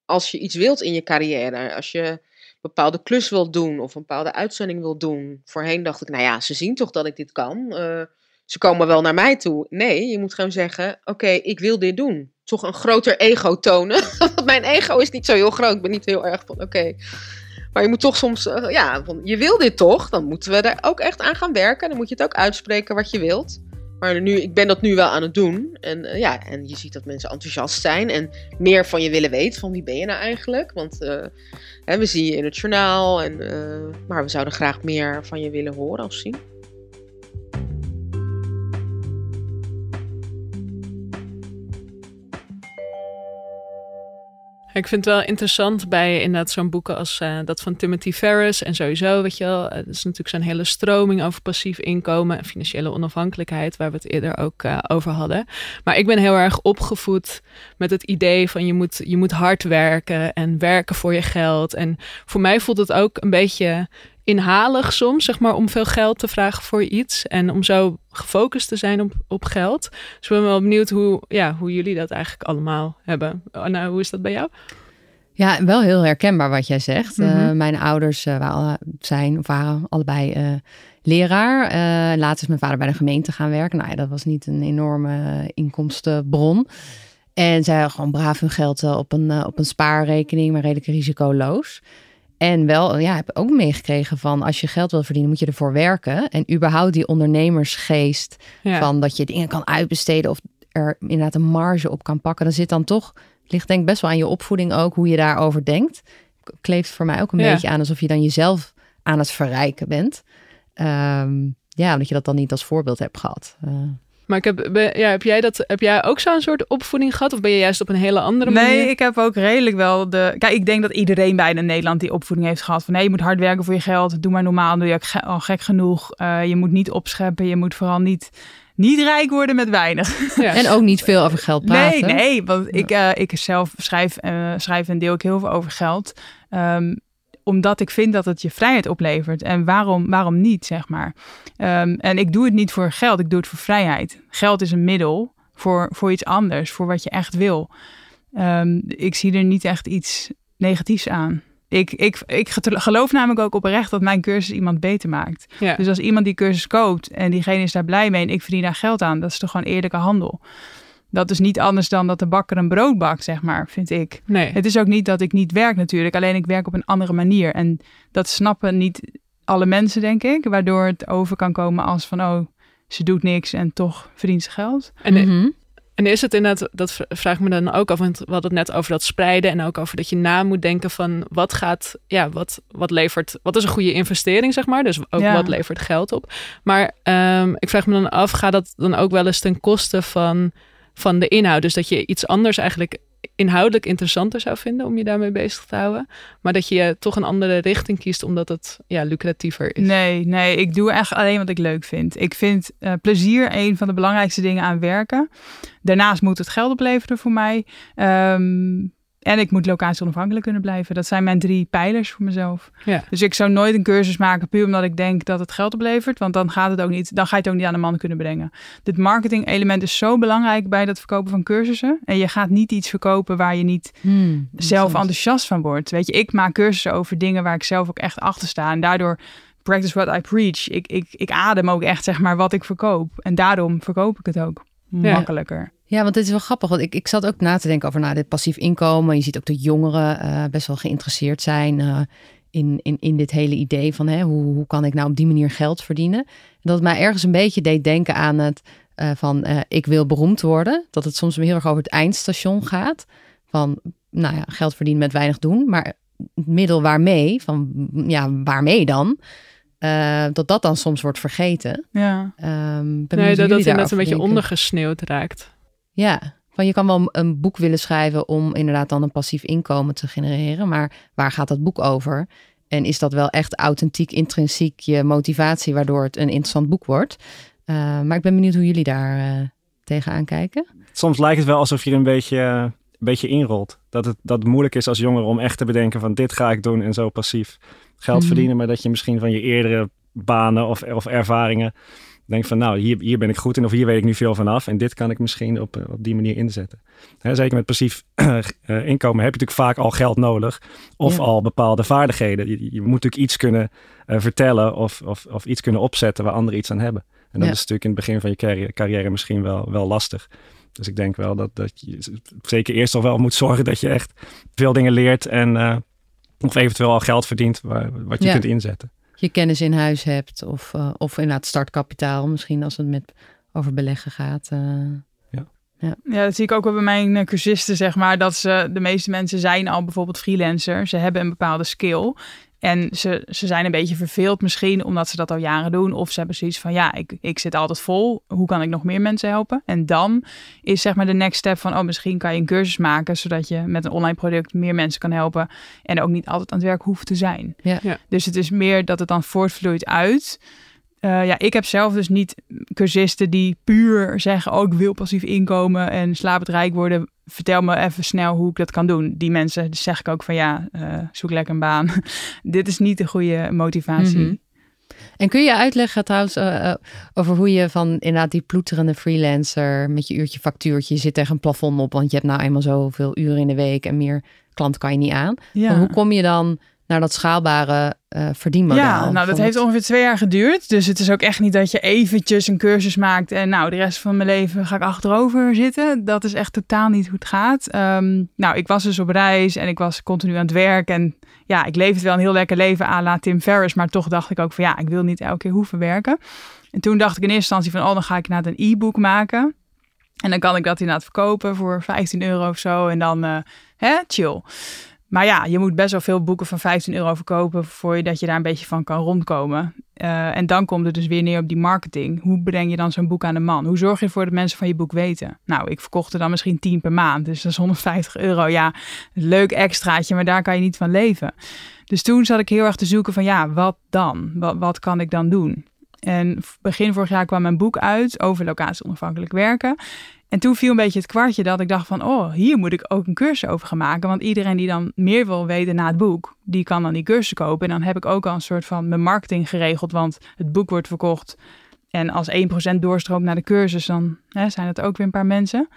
[SPEAKER 7] als je iets wilt in je carrière. Als je bepaalde klus wilt doen of een bepaalde uitzending wilt doen. Voorheen dacht ik, nou ja, ze zien toch dat ik dit kan. Uh, ze komen wel naar mij toe. Nee, je moet gewoon zeggen, oké, ik wil dit doen. Toch een groter ego tonen. Want mijn ego is niet zo heel groot. Ik ben niet heel erg van, oké, maar je moet toch soms, uh, ja, je wil dit toch? Dan moeten we er ook echt aan gaan werken. Dan moet je het ook uitspreken wat je wilt. Maar nu, ik ben dat nu wel aan het doen. En uh, ja, en je ziet dat mensen enthousiast zijn en meer van je willen weten. Van wie ben je nou eigenlijk? Want uh, hè, we zien je in het journaal. En, maar we zouden graag meer van je willen horen of zien.
[SPEAKER 4] Ik vind het wel interessant bij inderdaad zo'n boeken als uh, dat van Timothy Ferris en sowieso, weet je wel, uh, dat is natuurlijk zo'n hele stroming over passief inkomen en financiële onafhankelijkheid, waar we het eerder ook uh, over hadden. Maar ik ben heel erg opgevoed met het idee van je moet, je moet hard werken en werken voor je geld. En voor mij voelt het ook een beetje inhalig soms, zeg maar, om veel geld te vragen voor iets. En om zo gefocust te zijn op, op geld. Dus ik ben wel benieuwd hoe, ja, hoe jullie dat eigenlijk allemaal hebben. Nou, hoe is dat bij jou?
[SPEAKER 3] Ja, wel heel herkenbaar wat jij zegt. Mm -hmm. uh, mijn ouders uh, waren, zijn of waren allebei uh, leraar. later is mijn vader bij de gemeente gaan werken. Nou ja, dat was niet een enorme inkomstenbron. En zij hadden gewoon braaf hun geld op een, op een spaarrekening, maar redelijk risicoloos. En wel, ja, heb ook meegekregen van als je geld wil verdienen, moet je ervoor werken. En überhaupt die ondernemersgeest ja. van dat je dingen kan uitbesteden of er inderdaad een marge op kan pakken. Dan zit dan toch, ligt denk ik best wel aan je opvoeding ook, hoe je daarover denkt. Kleeft voor mij ook een ja. beetje aan alsof je dan jezelf aan het verrijken bent. Um, ja, omdat je dat dan niet als voorbeeld hebt gehad. Uh,
[SPEAKER 4] maar ik heb, ben, ja, heb, jij dat, heb jij ook zo'n soort opvoeding gehad? Of ben je juist op een hele andere manier?
[SPEAKER 6] Nee, ik heb ook redelijk wel de... Kijk, ik denk dat iedereen bijna in Nederland die opvoeding heeft gehad. Van nee, je moet hard werken voor je geld. Doe maar normaal, doe je al gek genoeg. Uh, je moet niet opscheppen. Je moet vooral niet niet rijk worden met weinig.
[SPEAKER 3] Ja. En ook niet veel over geld praten.
[SPEAKER 6] Nee, nee, want ik, uh, ik zelf schrijf, uh, schrijf en deel ik heel veel over geld. Um, omdat ik vind dat het je vrijheid oplevert. En waarom, waarom niet, zeg maar. Um, en ik doe het niet voor geld, ik doe het voor vrijheid. Geld is een middel voor, voor iets anders, voor wat je echt wil. Um, ik zie er niet echt iets negatiefs aan. Ik, ik, ik geloof namelijk ook oprecht dat mijn cursus iemand beter maakt. Ja. Dus als iemand die cursus koopt en diegene is daar blij mee en ik verdien daar geld aan, dat is toch gewoon eerlijke handel. Dat is niet anders dan dat de bakker een brood bakt, zeg maar, vind ik.
[SPEAKER 4] Nee.
[SPEAKER 6] Het is ook niet dat ik niet werk natuurlijk, alleen ik werk op een andere manier. En dat snappen niet alle mensen, denk ik. Waardoor het over kan komen als van, oh, ze doet niks en toch verdient ze geld.
[SPEAKER 4] En,
[SPEAKER 3] Mhm.
[SPEAKER 4] en is het inderdaad, dat vraag ik me dan ook af, want we hadden het net over dat spreiden en ook over dat je na moet denken van wat gaat, ja, wat, wat levert, wat is een goede investering, zeg maar. Dus ook
[SPEAKER 6] Ja.
[SPEAKER 4] wat levert geld op. Maar ehm, ik vraag me dan af, gaat dat dan ook wel eens ten koste van, van de inhoud? Dus dat je iets anders eigenlijk inhoudelijk interessanter zou vinden om je daarmee bezig te houden. Maar dat je toch een andere richting kiest omdat het ja, lucratiever is.
[SPEAKER 6] Nee, nee, ik doe echt alleen wat ik leuk vind. Ik vind eh, plezier een van de belangrijkste dingen aan werken. Daarnaast moet het geld opleveren voor mij. Ehm, en ik moet locatie onafhankelijk kunnen blijven. Dat zijn mijn drie pijlers voor mezelf.
[SPEAKER 4] Ja.
[SPEAKER 6] Dus ik zou nooit een cursus maken puur omdat ik denk dat het geld oplevert. Want dan gaat het ook niet, dan ga je het ook niet aan de man kunnen brengen. Dit marketing element is zo belangrijk bij dat verkopen van cursussen. En je gaat niet iets verkopen waar je niet
[SPEAKER 3] Hmm,
[SPEAKER 6] zelf enthousiast van wordt. Weet je, ik maak cursussen over dingen waar ik zelf ook echt achter sta. En daardoor practice what I preach. Ik, ik, ik adem ook echt, zeg maar, wat ik verkoop. En daarom verkoop ik het ook makkelijker.
[SPEAKER 3] Ja, want het is wel grappig. Want ik, ik zat ook na te denken over nou, dit passief inkomen. Je ziet ook dat jongeren eh, best wel geïnteresseerd zijn eh, in, in, in dit hele idee van hè, hoe, hoe kan ik nou op die manier geld verdienen. En dat het mij ergens een beetje deed denken aan het eh, van ik wil beroemd worden. Dat het soms heel erg over het eindstation gaat. Van nou ja, geld verdienen met weinig doen. Maar het middel waarmee, van ja, waarmee dan? Dat dat dan soms wordt vergeten.
[SPEAKER 6] Ja.
[SPEAKER 3] Hoe
[SPEAKER 4] Nee, dat dat inderdaad
[SPEAKER 3] daarover
[SPEAKER 4] een beetje ondergesneeuwd raakt.
[SPEAKER 3] Ja, van je kan wel een boek willen schrijven om inderdaad dan een passief inkomen te genereren, maar waar gaat dat boek over? En is dat wel echt authentiek, intrinsiek je motivatie, waardoor het een interessant boek wordt? Eh, maar ik ben benieuwd hoe jullie daar eh, tegenaan kijken.
[SPEAKER 5] Soms lijkt het wel alsof je er een beetje, een beetje inrolt. Dat het, dat het moeilijk is als jongere om echt te bedenken van dit ga ik doen en zo passief geld
[SPEAKER 3] Mhm.
[SPEAKER 5] verdienen. Maar dat je misschien van je eerdere banen of, of ervaringen denkt van nou, hier, hier ben ik goed in of hier weet ik nu veel vanaf. En dit kan ik misschien op, eh, op die manier inzetten. Hè, zeker met passief eh, inkomen heb je natuurlijk vaak al geld nodig. Of
[SPEAKER 3] Ja.
[SPEAKER 5] al bepaalde vaardigheden. Je, je moet natuurlijk iets kunnen eh, vertellen of, of, of iets kunnen opzetten waar anderen iets aan hebben. En dat
[SPEAKER 3] Ja.
[SPEAKER 5] is natuurlijk in het begin van je carrière, carrière misschien wel, wel lastig. Dus ik denk wel dat, dat je zeker eerst al wel moet zorgen dat je echt veel dingen leert en eh, of eventueel al geld verdient waar, wat je
[SPEAKER 3] Ja.
[SPEAKER 5] kunt inzetten.
[SPEAKER 3] Je kennis in huis hebt of, eh, of inderdaad startkapitaal, misschien als het met over beleggen gaat. eh.
[SPEAKER 6] Ja, dat zie ik ook wel bij mijn eh, cursisten, zeg maar. Dat ze, de meeste mensen zijn al bijvoorbeeld freelancer. Ze hebben een bepaalde skill. En ze, ze zijn een beetje verveeld misschien omdat ze dat al jaren doen. Of ze hebben zoiets van, ja, ik, ik zit altijd vol. Hoe kan ik nog meer mensen helpen? En dan is zeg maar de next step van, oh, misschien kan je een cursus maken... zodat je met een online product meer mensen kan helpen. En ook niet altijd aan het werk hoeft te zijn.
[SPEAKER 3] Ja.
[SPEAKER 4] Ja.
[SPEAKER 6] Dus het is meer dat het dan voortvloeit uit... Eh, ja, ik heb zelf dus niet cursisten die puur zeggen: Oh, ik wil passief inkomen en slapend rijk worden. Vertel me even snel hoe ik dat kan doen. Die mensen dus zeg ik ook van ja, eh, zoek lekker een baan. Dit is niet de goede motivatie.
[SPEAKER 3] Mhm. En kun je uitleggen trouwens eh, eh, over hoe je van inderdaad die ploeterende freelancer met je uurtje factuurtje je zit tegen een plafond op, want je hebt nou eenmaal zoveel uren in de week en meer klant kan je niet aan.
[SPEAKER 6] Ja.
[SPEAKER 3] Hoe kom je dan naar dat schaalbare eh verdienmodel?
[SPEAKER 6] Ja, nou dat heeft ongeveer twee jaar geduurd. Dus het is ook echt niet dat je eventjes een cursus maakt en nou de rest van mijn leven ga ik achterover zitten. Dat is echt totaal niet hoe het gaat. Ehm, nou, ik was dus op reis en ik was continu aan het werk en ja, ik leef het wel een heel lekker leven à la Tim Ferriss, maar toch dacht ik ook van ja, ik wil niet elke keer hoeven werken. En toen dacht ik in eerste instantie van oh, dan ga ik inderdaad een e-book maken. En dan kan ik dat inderdaad verkopen voor 15 euro of zo. En dan, eh, hè, chill. Maar ja, je moet best wel veel boeken van 15 euro verkopen voor je daar een beetje van kan rondkomen. Eh, en dan komt het dus weer neer op die marketing. Hoe breng je dan zo'n boek aan de man? Hoe zorg je ervoor dat mensen van je boek weten? Nou, ik verkocht er dan misschien 10 per maand. Dus dat is 150 euro. Ja, leuk extraatje, maar daar kan je niet van leven. Dus toen zat ik heel erg te zoeken van ja, wat dan? Wat, wat kan ik dan doen? En begin vorig jaar kwam mijn boek uit over locatie onafhankelijk werken. En toen viel een beetje het kwartje dat ik dacht van, oh, hier moet ik ook een cursus over gaan maken. Want iedereen die dan meer wil weten na het boek, die kan dan die cursus kopen. En dan heb ik ook al een soort van mijn marketing geregeld, want het boek wordt verkocht. En als 1% doorstroomt naar de cursus, dan hè, zijn het ook weer een paar mensen.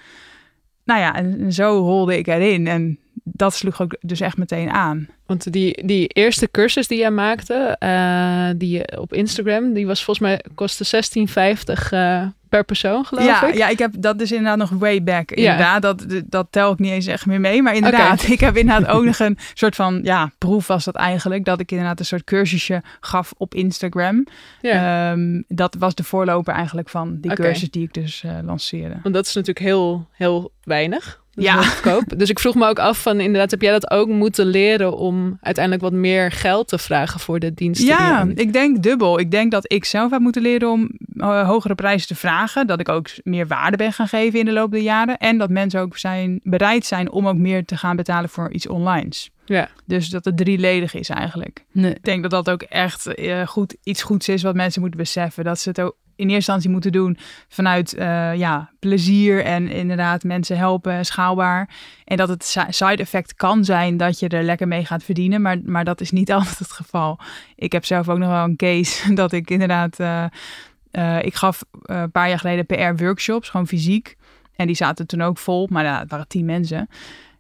[SPEAKER 6] Nou ja, en zo rolde ik erin. En dat sloeg ook dus echt meteen aan.
[SPEAKER 4] Want die, die eerste cursus die jij maakte, uh, die op Instagram, die was volgens mij kostte 16,50 uh, per persoon, geloof
[SPEAKER 6] ja,
[SPEAKER 4] ik.
[SPEAKER 6] Ja, ik heb dat is inderdaad nog way back. Inderdaad, dat, dat tel ik niet eens echt meer mee. Maar inderdaad, ik heb inderdaad ook nog een soort van, ja, proef was dat eigenlijk. Dat ik inderdaad een soort cursusje gaf op Instagram. Ja. Um, dat was de voorloper eigenlijk van die okay. cursus die ik dus uh, lanceerde.
[SPEAKER 4] Want dat is natuurlijk heel, heel weinig. Ja. Goedkoop. Dus ik vroeg me ook af van inderdaad, heb jij dat ook moeten leren om uiteindelijk wat meer geld te vragen voor de diensten?
[SPEAKER 6] Ja, ik denk dubbel. Ik denk dat ik zelf heb moeten leren om uh, hogere prijzen te vragen. Dat ik ook meer waarde ben gaan geven in de loop der jaren. En dat mensen ook zijn, bereid zijn om ook meer te gaan betalen voor iets onlines.
[SPEAKER 4] Ja.
[SPEAKER 6] Dus dat het drieledig is eigenlijk.
[SPEAKER 3] Nee.
[SPEAKER 6] Ik denk dat dat ook echt uh, goed, iets goeds is wat mensen moeten beseffen. Dat ze het ook in eerste instantie moeten doen vanuit uh, ja, plezier en inderdaad mensen helpen, schaalbaar. En dat het side effect kan zijn dat je er lekker mee gaat verdienen, maar, maar dat is niet altijd het geval. Ik heb zelf ook nog wel een case dat ik inderdaad, uh, uh, ik gaf een paar jaar geleden PR-workshops, gewoon fysiek. En die zaten toen ook vol, maar het waren tien mensen.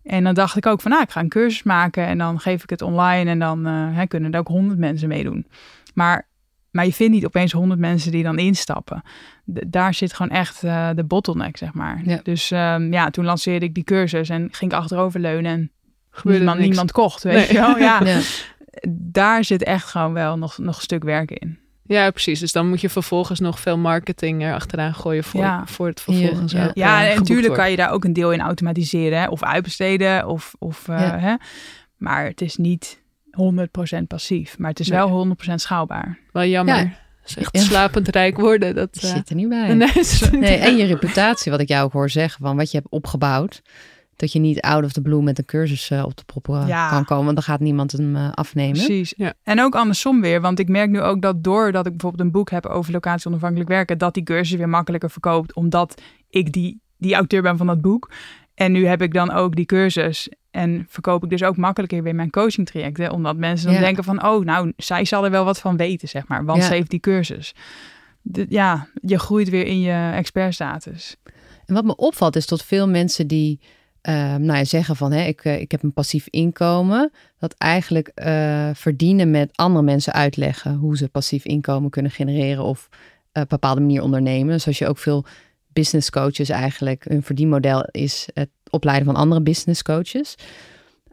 [SPEAKER 6] En dan dacht ik ook van, nou, ik ga een cursus maken en dan geef ik het online en dan hè, kunnen er ook honderd mensen meedoen. Maar maar je vindt niet opeens honderd mensen die dan instappen. D daar zit gewoon echt uh, de bottleneck, zeg maar.
[SPEAKER 3] Ja.
[SPEAKER 6] Dus um, ja, toen lanceerde ik die cursus en ging ik achteroverleunen en niemand, niemand kocht, weet nee. je wel. Ja. ja. Daar zit echt gewoon wel nog, nog een stuk werk in.
[SPEAKER 4] Ja, precies. Dus dan moet je vervolgens nog veel marketing erachteraan gooien voor,
[SPEAKER 6] ja.
[SPEAKER 4] voor het vervolgens
[SPEAKER 6] ja,
[SPEAKER 4] ook,
[SPEAKER 6] ja,
[SPEAKER 4] uh,
[SPEAKER 6] en natuurlijk kan je daar ook een deel in automatiseren hè, of uitbesteden. Of, of, uh,
[SPEAKER 3] Ja.
[SPEAKER 6] hè. Maar het is niet 100% passief, maar het is
[SPEAKER 4] Nee.
[SPEAKER 6] wel 100% schaalbaar.
[SPEAKER 4] Wel jammer.
[SPEAKER 3] Ja.
[SPEAKER 4] Is echt
[SPEAKER 3] Ja.
[SPEAKER 4] slapend rijk worden. Dat,
[SPEAKER 3] Die
[SPEAKER 4] eh,
[SPEAKER 3] zit er niet bij.
[SPEAKER 4] nee,
[SPEAKER 3] en je reputatie, wat ik jou ook hoor zeggen, van wat je hebt opgebouwd. Dat je niet out of the blue met een cursus eh, op de proppen eh,
[SPEAKER 6] Ja.
[SPEAKER 3] kan komen. Want dan gaat niemand hem eh, afnemen.
[SPEAKER 6] Precies.
[SPEAKER 4] Ja.
[SPEAKER 6] En ook andersom weer, want ik merk nu ook dat doordat ik bijvoorbeeld een boek heb over locatie onafhankelijk werken, dat die cursus weer makkelijker verkoopt, omdat ik die, die auteur ben van dat boek. En nu heb ik dan ook die cursus en verkoop ik dus ook makkelijker weer mijn coaching trajecten, omdat mensen dan
[SPEAKER 3] Ja.
[SPEAKER 6] denken van, oh, nou, zij zal er wel wat van weten, zeg maar, want
[SPEAKER 3] Ja.
[SPEAKER 6] ze heeft die cursus. De- ja, je groeit weer in je expertstatus.
[SPEAKER 3] En wat me opvalt is tot veel mensen die eh, nou ja, zeggen van hè, ik, eh, ik heb een passief inkomen. Dat eigenlijk eh, verdienen met andere mensen uitleggen hoe ze passief inkomen kunnen genereren of op een bepaalde manier ondernemen. Zoals je ook veel business coaches eigenlijk, hun verdienmodel is het opleiden van andere business coaches.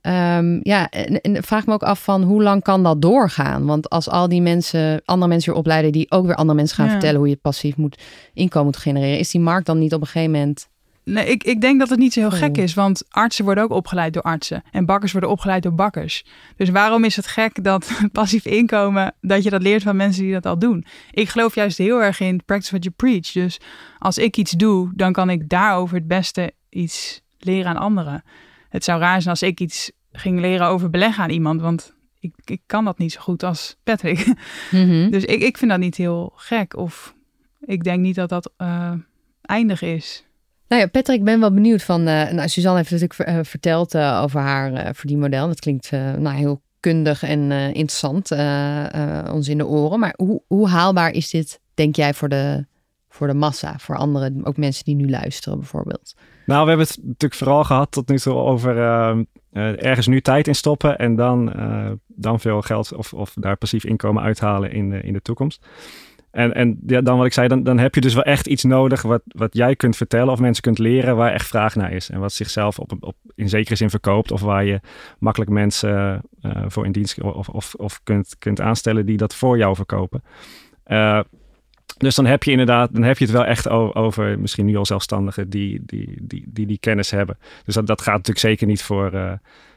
[SPEAKER 3] Ehm, ja, en, en vraag me ook af van hoe lang kan dat doorgaan? Want als al die mensen, andere mensen weer opleiden die ook weer andere mensen gaan
[SPEAKER 6] Ja.
[SPEAKER 3] vertellen hoe je passief moet inkomen moet genereren, is die markt dan niet op een gegeven moment
[SPEAKER 6] Nee, ik, ik denk dat het niet zo heel
[SPEAKER 3] Oh.
[SPEAKER 6] gek is, want artsen worden ook opgeleid door artsen en bakkers worden opgeleid door bakkers. Dus waarom is het gek dat passief inkomen, dat je dat leert van mensen die dat al doen? Ik geloof juist heel erg in practice what you preach. Dus als ik iets doe, dan kan ik daarover het beste iets leren aan anderen. Het zou raar zijn als ik iets ging leren over beleggen aan iemand, want ik, ik kan dat niet zo goed als Patrick.
[SPEAKER 3] Mhm.
[SPEAKER 6] Dus ik, ik vind dat niet heel gek of ik denk niet dat dat eh, eindig is.
[SPEAKER 3] Nou ja, Patrick, ik ben wel benieuwd van. eh nou, Suzanne heeft natuurlijk eh, verteld over haar verdienmodel. Dat klinkt nou, heel kundig en interessant ons in de oren. Maar hoe, hoe haalbaar is dit, denk jij, voor de, voor de massa? Voor anderen, ook mensen die nu luisteren bijvoorbeeld.
[SPEAKER 5] Nou, we hebben het natuurlijk vooral gehad tot nu toe over eh, eh, ergens nu tijd in stoppen en dan, eh, dan veel geld of, of daar passief inkomen uithalen in, in de toekomst. En, en ja, dan wat ik zei, dan, dan heb je dus wel echt iets nodig wat, wat jij kunt vertellen of mensen kunt leren waar echt vraag naar is. En wat zichzelf op, op, in zekere zin verkoopt of waar je makkelijk mensen eh, voor in dienst of, of, of kunt, kunt aanstellen die dat voor jou verkopen. Eh, dus dan heb je inderdaad, dan heb je het wel echt over misschien nu al zelfstandigen die die, die, die, die kennis hebben. Dus dat, dat gaat natuurlijk zeker niet voor, eh,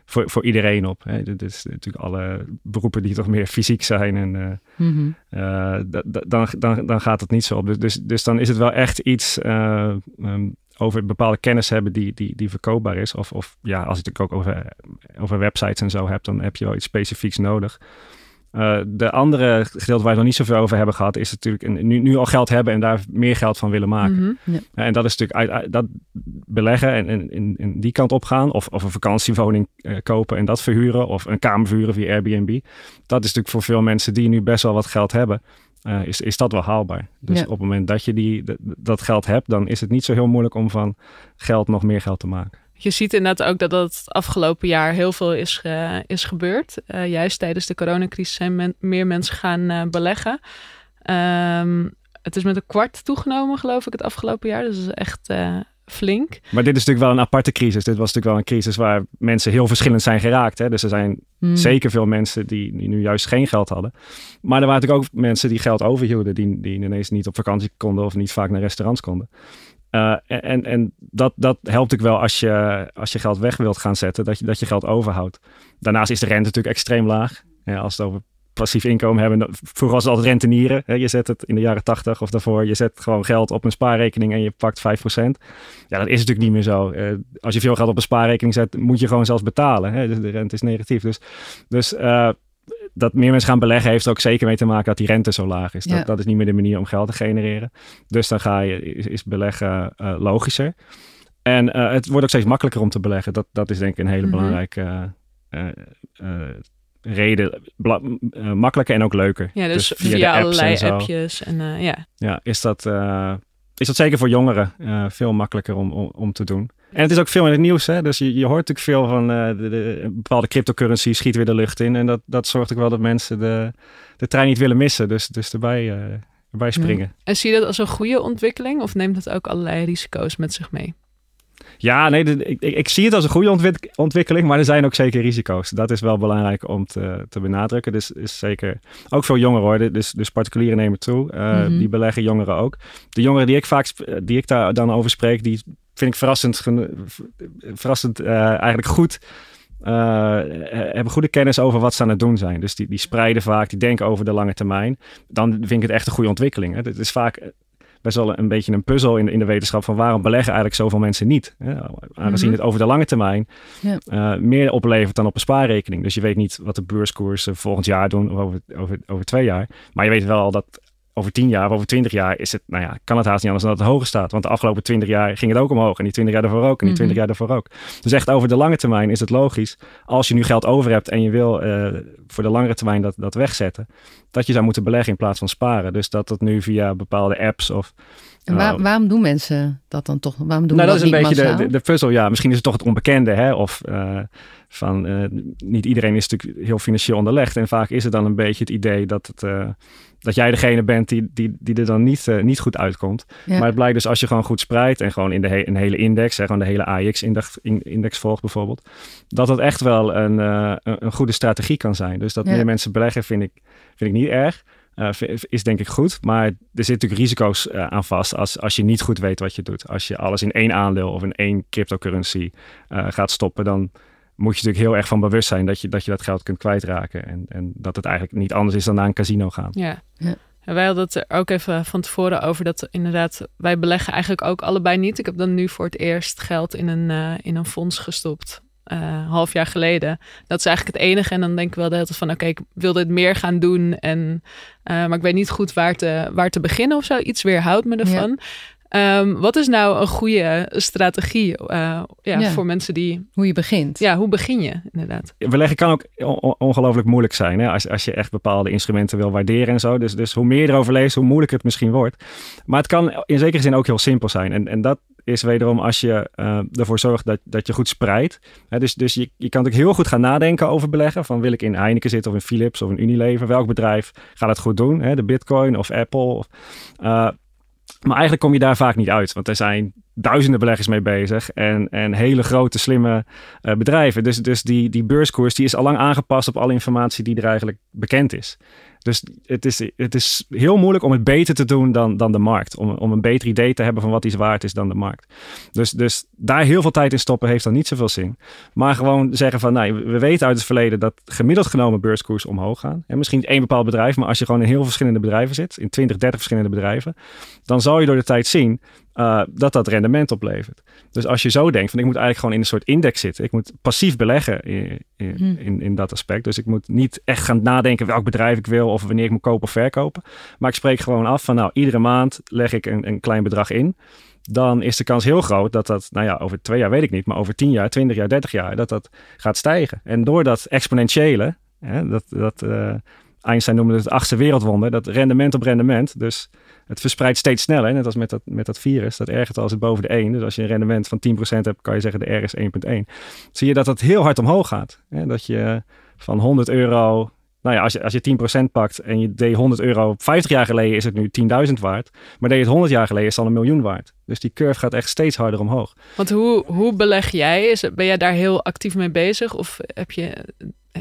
[SPEAKER 5] voor, voor iedereen op. Hè. Dit is natuurlijk alle beroepen die toch meer fysiek zijn en eh, eh, da- da- dan, dan, dan gaat het niet zo op. Dus, dus, dus dan is het wel echt iets eh, ehm, over bepaalde kennis hebben die, die, die verkoopbaar is. Of, of ja, als je het ook over, over websites en zo hebt, dan heb je wel iets specifieks nodig. Eh, de andere gedeelte waar we nog niet zoveel over hebben gehad, is natuurlijk een- nu, nu al geld hebben en daar meer geld van willen maken.
[SPEAKER 4] Mhm.
[SPEAKER 5] Ja, En dat is natuurlijk uit, uit- dat beleggen en, en die kant op gaan. Of, of een vakantiewoning eh, kopen en dat verhuren. Of een kamer verhuren via Airbnb. Dat is natuurlijk voor veel mensen die nu best wel wat geld hebben. eh, is, is dat wel haalbaar. Dus
[SPEAKER 3] Ja.
[SPEAKER 5] op het moment dat je die, dat geld hebt, dan is het niet zo heel moeilijk om van geld nog meer geld te maken.
[SPEAKER 4] Je ziet inderdaad ook dat dat het afgelopen jaar heel veel is, is gebeurd. Uh, juist tijdens de coronacrisis zijn meer mensen gaan uh, beleggen. Um, het is met een kwart toegenomen, geloof ik, het afgelopen jaar. Dus dat is echt uh, flink.
[SPEAKER 5] Maar dit is natuurlijk wel een aparte crisis. Dit was natuurlijk wel een crisis waar mensen heel verschillend zijn geraakt. Hè? Dus er zijn hmm. zeker veel mensen die, die nu juist geen geld hadden. Maar er waren natuurlijk ook mensen die geld overhielden. Die, die ineens niet op vakantie konden of niet vaak naar restaurants konden. Uh, en en dat, dat helpt natuurlijk wel als je, als je geld weg wilt gaan zetten, dat je, dat je geld overhoudt. Daarnaast is de rente natuurlijk extreem laag. Ja, als het over passief inkomen hebben. Vroeger was het altijd rentenieren. Hè? Je zet het in de jaren 80 of daarvoor. Je zet gewoon geld op een spaarrekening en je pakt 5%. Ja, dat is natuurlijk niet meer zo. Uh, als je veel geld op een spaarrekening zet, moet je gewoon zelfs betalen. Hè? De rente is negatief. Dus, dus uh, dat meer mensen gaan beleggen heeft er ook zeker mee te maken dat die rente zo laag is. Dat, ja. dat is niet meer de manier om geld te genereren. Dus dan ga je, is, is beleggen uh, logischer. En het wordt ook steeds makkelijker om te beleggen. Dat, dat is denk ik een hele mm -hmm. belangrijke reden uh, makkelijker en ook leuker.
[SPEAKER 4] Ja, dus, dus via, via allerlei en appjes. En, ja.
[SPEAKER 5] ja, is dat, is dat zeker voor jongeren veel makkelijker om, om, om, te doen. En het is ook veel in het nieuws. Hè? Dus je, je hoort natuurlijk veel van de, de, bepaalde cryptocurrency schiet weer de lucht in. En dat, dat zorgt ook wel dat mensen de, de trein niet willen missen. Dus, dus erbij, erbij springen. Ja.
[SPEAKER 4] En zie je dat als een goede ontwikkeling? Of neemt dat ook allerlei risico's met zich mee?
[SPEAKER 5] Ja, nee, ik, ik, ik, zie het als een goede ontwik ontwikkeling, maar er zijn ook zeker risico's. Dat is wel belangrijk om te, te benadrukken. Dus is zeker ook veel jongeren hoor. Dus, dus particulieren nemen toe. Uh, mm -hmm. Die beleggen jongeren ook. De jongeren die ik vaak die ik daar dan over spreek, die vind ik verrassend, verrassend uh, eigenlijk goed. Uh, hebben goede kennis over wat ze aan het doen zijn. Dus die, die spreiden vaak, die denken over de lange termijn. Dan vind ik het echt een goede ontwikkeling. Het is vaak best wel een beetje een puzzel in, in de wetenschap van waarom beleggen eigenlijk zoveel mensen niet. aangezien mm het over de lange termijn ja. uh, meer oplevert dan op een spaarrekening. Dus je weet niet wat de beurskoersen volgend jaar doen of over, over, over twee jaar. Maar je weet wel al dat over tien jaar of over twintig jaar is het, nou ja, kan het haast niet anders dan dat het hoger staat. Want de afgelopen twintig jaar ging het ook omhoog. En die twintig jaar daarvoor ook. En die twintig mm -hmm. jaar daarvoor ook. Dus echt over de lange termijn is het logisch. Als je nu geld over hebt en je wil uh, voor de langere termijn dat, dat wegzetten. Dat je zou moeten beleggen in plaats van sparen. Dus dat het nu via bepaalde apps of...
[SPEAKER 3] En waar, uh, waarom doen mensen dat dan toch? Waarom doen
[SPEAKER 5] nou, dat,
[SPEAKER 3] dat
[SPEAKER 5] is een beetje de, de, de, puzzel. Ja, misschien is het toch het onbekende. Hè? Of uh, van uh, niet iedereen is natuurlijk heel financieel onderlegd. En vaak is het dan een beetje het idee dat het dat jij degene bent die, die, die er dan niet, uh, niet goed uitkomt. Ja. Maar het blijkt dus als je gewoon goed spreidt en gewoon in de he een hele index, hè, gewoon de hele AX-index index volgt bijvoorbeeld, dat het echt wel een, uh, een goede strategie kan zijn. Dus dat ja. meer mensen beleggen vind ik, vind ik niet erg. Uh, is denk ik goed, maar er zitten natuurlijk risico's aan vast als, als je niet goed weet wat je doet. Als je alles in één aandeel of in één cryptocurrency gaat stoppen, dan moet je natuurlijk heel erg van bewust zijn dat je dat, je dat geld kunt kwijtraken. En, en dat het eigenlijk niet anders is dan naar een casino gaan.
[SPEAKER 4] Ja. ja. En wij hadden het er ook even van tevoren over dat inderdaad, wij beleggen eigenlijk ook allebei niet. Ik heb dan nu voor het eerst geld in een, uh, in een fonds gestopt. Uh, half jaar geleden. Dat is eigenlijk het enige. En dan denk ik wel de hele tijd van... oké, okay, ik wil dit meer gaan doen. En, uh, maar ik weet niet goed waar te, waar te beginnen of zo. Iets weerhoudt me ervan. Ja. Um, wat is nou een goede strategie uh, ja, ja, voor mensen die...
[SPEAKER 3] Hoe je begint.
[SPEAKER 4] Ja, hoe begin je inderdaad?
[SPEAKER 5] Beleggen kan ook ongelooflijk moeilijk zijn. Hè? Als, als je echt bepaalde instrumenten wil waarderen en zo. Dus, dus hoe meer je erover leest, hoe moeilijker het misschien wordt. Maar het kan in zekere zin ook heel simpel zijn. En, en dat is wederom als je uh, ervoor zorgt dat, dat je goed spreidt. Hè? Dus, dus je, je kan natuurlijk heel goed gaan nadenken over beleggen. Van wil ik in Heineken zitten of in Philips of in Unilever? Welk bedrijf gaat het goed doen? Hè? De Bitcoin of Apple? Of, uh, maar eigenlijk kom je daar vaak niet uit, want er zijn duizenden beleggers mee bezig en, en hele grote, slimme uh, bedrijven. Dus, dus die, die beurskoers die is al lang aangepast op alle informatie die er eigenlijk bekend is. Dus het is, het is heel moeilijk om het beter te doen dan, dan de markt. Om, om een beter idee te hebben van wat iets waard is dan de markt. Dus, dus daar heel veel tijd in stoppen heeft dan niet zoveel zin. Maar gewoon zeggen van, nou, we weten uit het verleden dat gemiddeld genomen beurskoers omhoog gaan. En misschien één bepaald bedrijf, maar als je gewoon in heel verschillende bedrijven zit, in 20, 30 verschillende bedrijven, dan zal je door de tijd zien uh, dat dat rendement oplevert. Dus als je zo denkt, van ik moet eigenlijk gewoon in een soort index zitten. Ik moet passief beleggen in, in, in, in, dat aspect. Dus ik moet niet echt gaan nadenken welk bedrijf ik wil of wanneer ik moet kopen of verkopen. Maar ik spreek gewoon af van nou, iedere maand leg ik een, een klein bedrag in. Dan is de kans heel groot dat dat, nou ja, over twee jaar weet ik niet, maar over tien jaar, twintig jaar, dertig jaar, dat dat gaat stijgen. En door dat exponentiële, hè, dat, dat, uh, Einstein noemde het het achtste wereldwonder. Dat rendement op rendement. Dus het verspreidt steeds sneller. Net als met dat, met dat virus. Dat R-getal zit boven de 1. Dus als je een rendement van 10% hebt, kan je zeggen de R is 1.1. Zie je dat dat heel hard omhoog gaat. Hè? Dat je van 100 euro nou ja, als je, als je 10% pakt en je deed 100 euro 50 jaar geleden, is het nu 10.000 waard. Maar deed het 100 jaar geleden, is het al een miljoen waard. Dus die curve gaat echt steeds harder omhoog.
[SPEAKER 4] Want hoe, hoe beleg jij? Is, ben jij daar heel actief mee bezig? Of heb je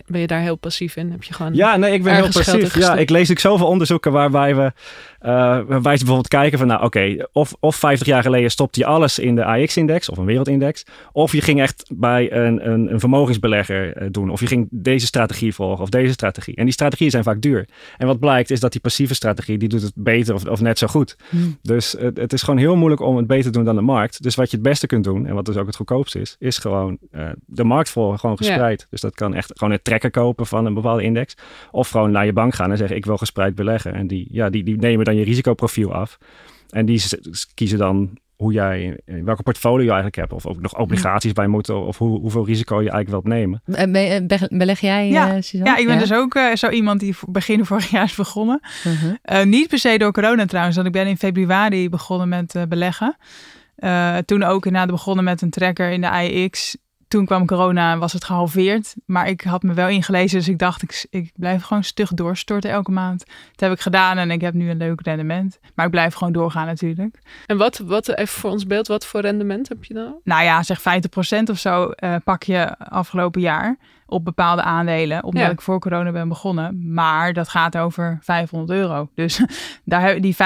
[SPEAKER 4] ben je daar heel passief in? Heb je gewoon
[SPEAKER 5] ja, nee, ik ben heel passief. Ja, ik lees ik zoveel onderzoeken waarbij we, uh, waarbij ze bijvoorbeeld kijken van, nou oké, of, of 50 jaar geleden stopte je alles in de AX-index of een wereldindex, of je ging echt bij een, een, een vermogensbelegger uh, doen, of je ging deze strategie volgen of deze strategie. En die strategieën zijn vaak duur. En wat blijkt is dat die passieve strategie, die doet het beter of, of net zo goed. Hmm. Dus het, het, is gewoon heel moeilijk om het beter te doen dan de markt. Dus wat je het beste kunt doen, en wat dus ook het goedkoopste is, is gewoon uh, de markt volgen, gewoon gespreid. Dus dat kan echt gewoon trekken kopen van een bepaalde index. Of gewoon naar je bank gaan en zeggen ik wil gespreid beleggen. En die, ja, die, die nemen dan je risicoprofiel af. En die kiezen dan hoe jij, welke portfolio je eigenlijk hebt. Of ook nog obligaties bij moeten. Of hoe, hoeveel risico je eigenlijk wilt nemen.
[SPEAKER 3] beleg jij,
[SPEAKER 6] ja. Uh, ja, ik ben dus ook uh, zo iemand die begin vorig jaar is begonnen. Uh-huh. Uh, niet per se door corona trouwens. Want ik ben in februari begonnen met beleggen. toen ook inderdaad begonnen met een tracker in de AIX toen kwam corona en was het gehalveerd. Maar ik had me wel ingelezen, dus ik dacht, ik, ik blijf gewoon stug doorstorten elke maand. Dat heb ik gedaan en ik heb nu een leuk rendement. Maar ik blijf gewoon doorgaan natuurlijk.
[SPEAKER 4] En wat, wat even voor ons beeld, wat voor rendement heb je dan?
[SPEAKER 6] Nou ja, zeg 50% of zo uh, pak je afgelopen jaar op bepaalde aandelen, omdat ik voor corona ben begonnen. Maar dat gaat over 500 euro. Dus daar, die 50%,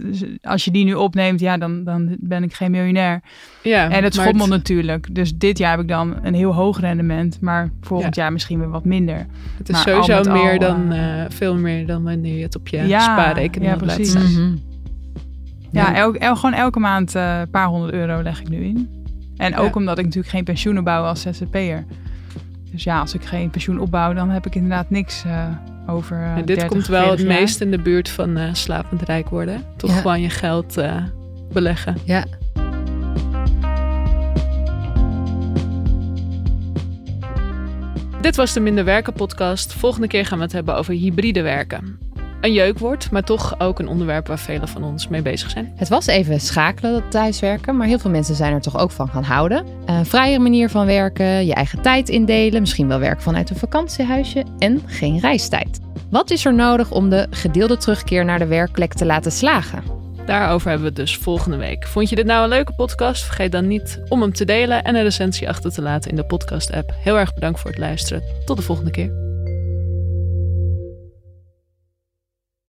[SPEAKER 6] dus als je die nu opneemt, ja, dan, dan ben ik geen miljonair. Ja, en het schommelt natuurlijk. Dus dit jaar heb ik dan een heel hoog rendement, maar volgend jaar misschien weer wat minder.
[SPEAKER 4] Het is sowieso meer dan, uh, veel meer dan wanneer je het op je ja, spaarrekening ja, precies. Mm
[SPEAKER 6] Ja, elk, el, gewoon elke maand een uh, paar honderd euro leg ik nu in. En ook omdat ik natuurlijk geen pensioenen bouw als ZZP'er. Dus ja, als ik geen pensioen opbouw, dan heb ik inderdaad niks uh, over. Uh,
[SPEAKER 4] en dit komt wel het meest in de buurt van uh, slapend rijk worden. Toch gewoon je geld beleggen.
[SPEAKER 3] Ja.
[SPEAKER 4] Dit was de Minder Werken podcast. Volgende keer gaan we het hebben over hybride werken een jeukwoord, maar toch ook een onderwerp waar velen van ons mee bezig zijn.
[SPEAKER 3] Het was even schakelen, dat thuiswerken, maar heel veel mensen zijn er toch ook van gaan houden. Een vrije manier van werken, je eigen tijd indelen, misschien wel werken vanuit een vakantiehuisje en geen reistijd. Wat is er nodig om de gedeelde terugkeer naar de werkplek te laten slagen?
[SPEAKER 4] Daarover hebben we het dus volgende week. Vond je dit nou een leuke podcast? Vergeet dan niet om hem te delen en een recensie achter te laten in de podcast-app. Heel erg bedankt voor het luisteren. Tot de volgende keer.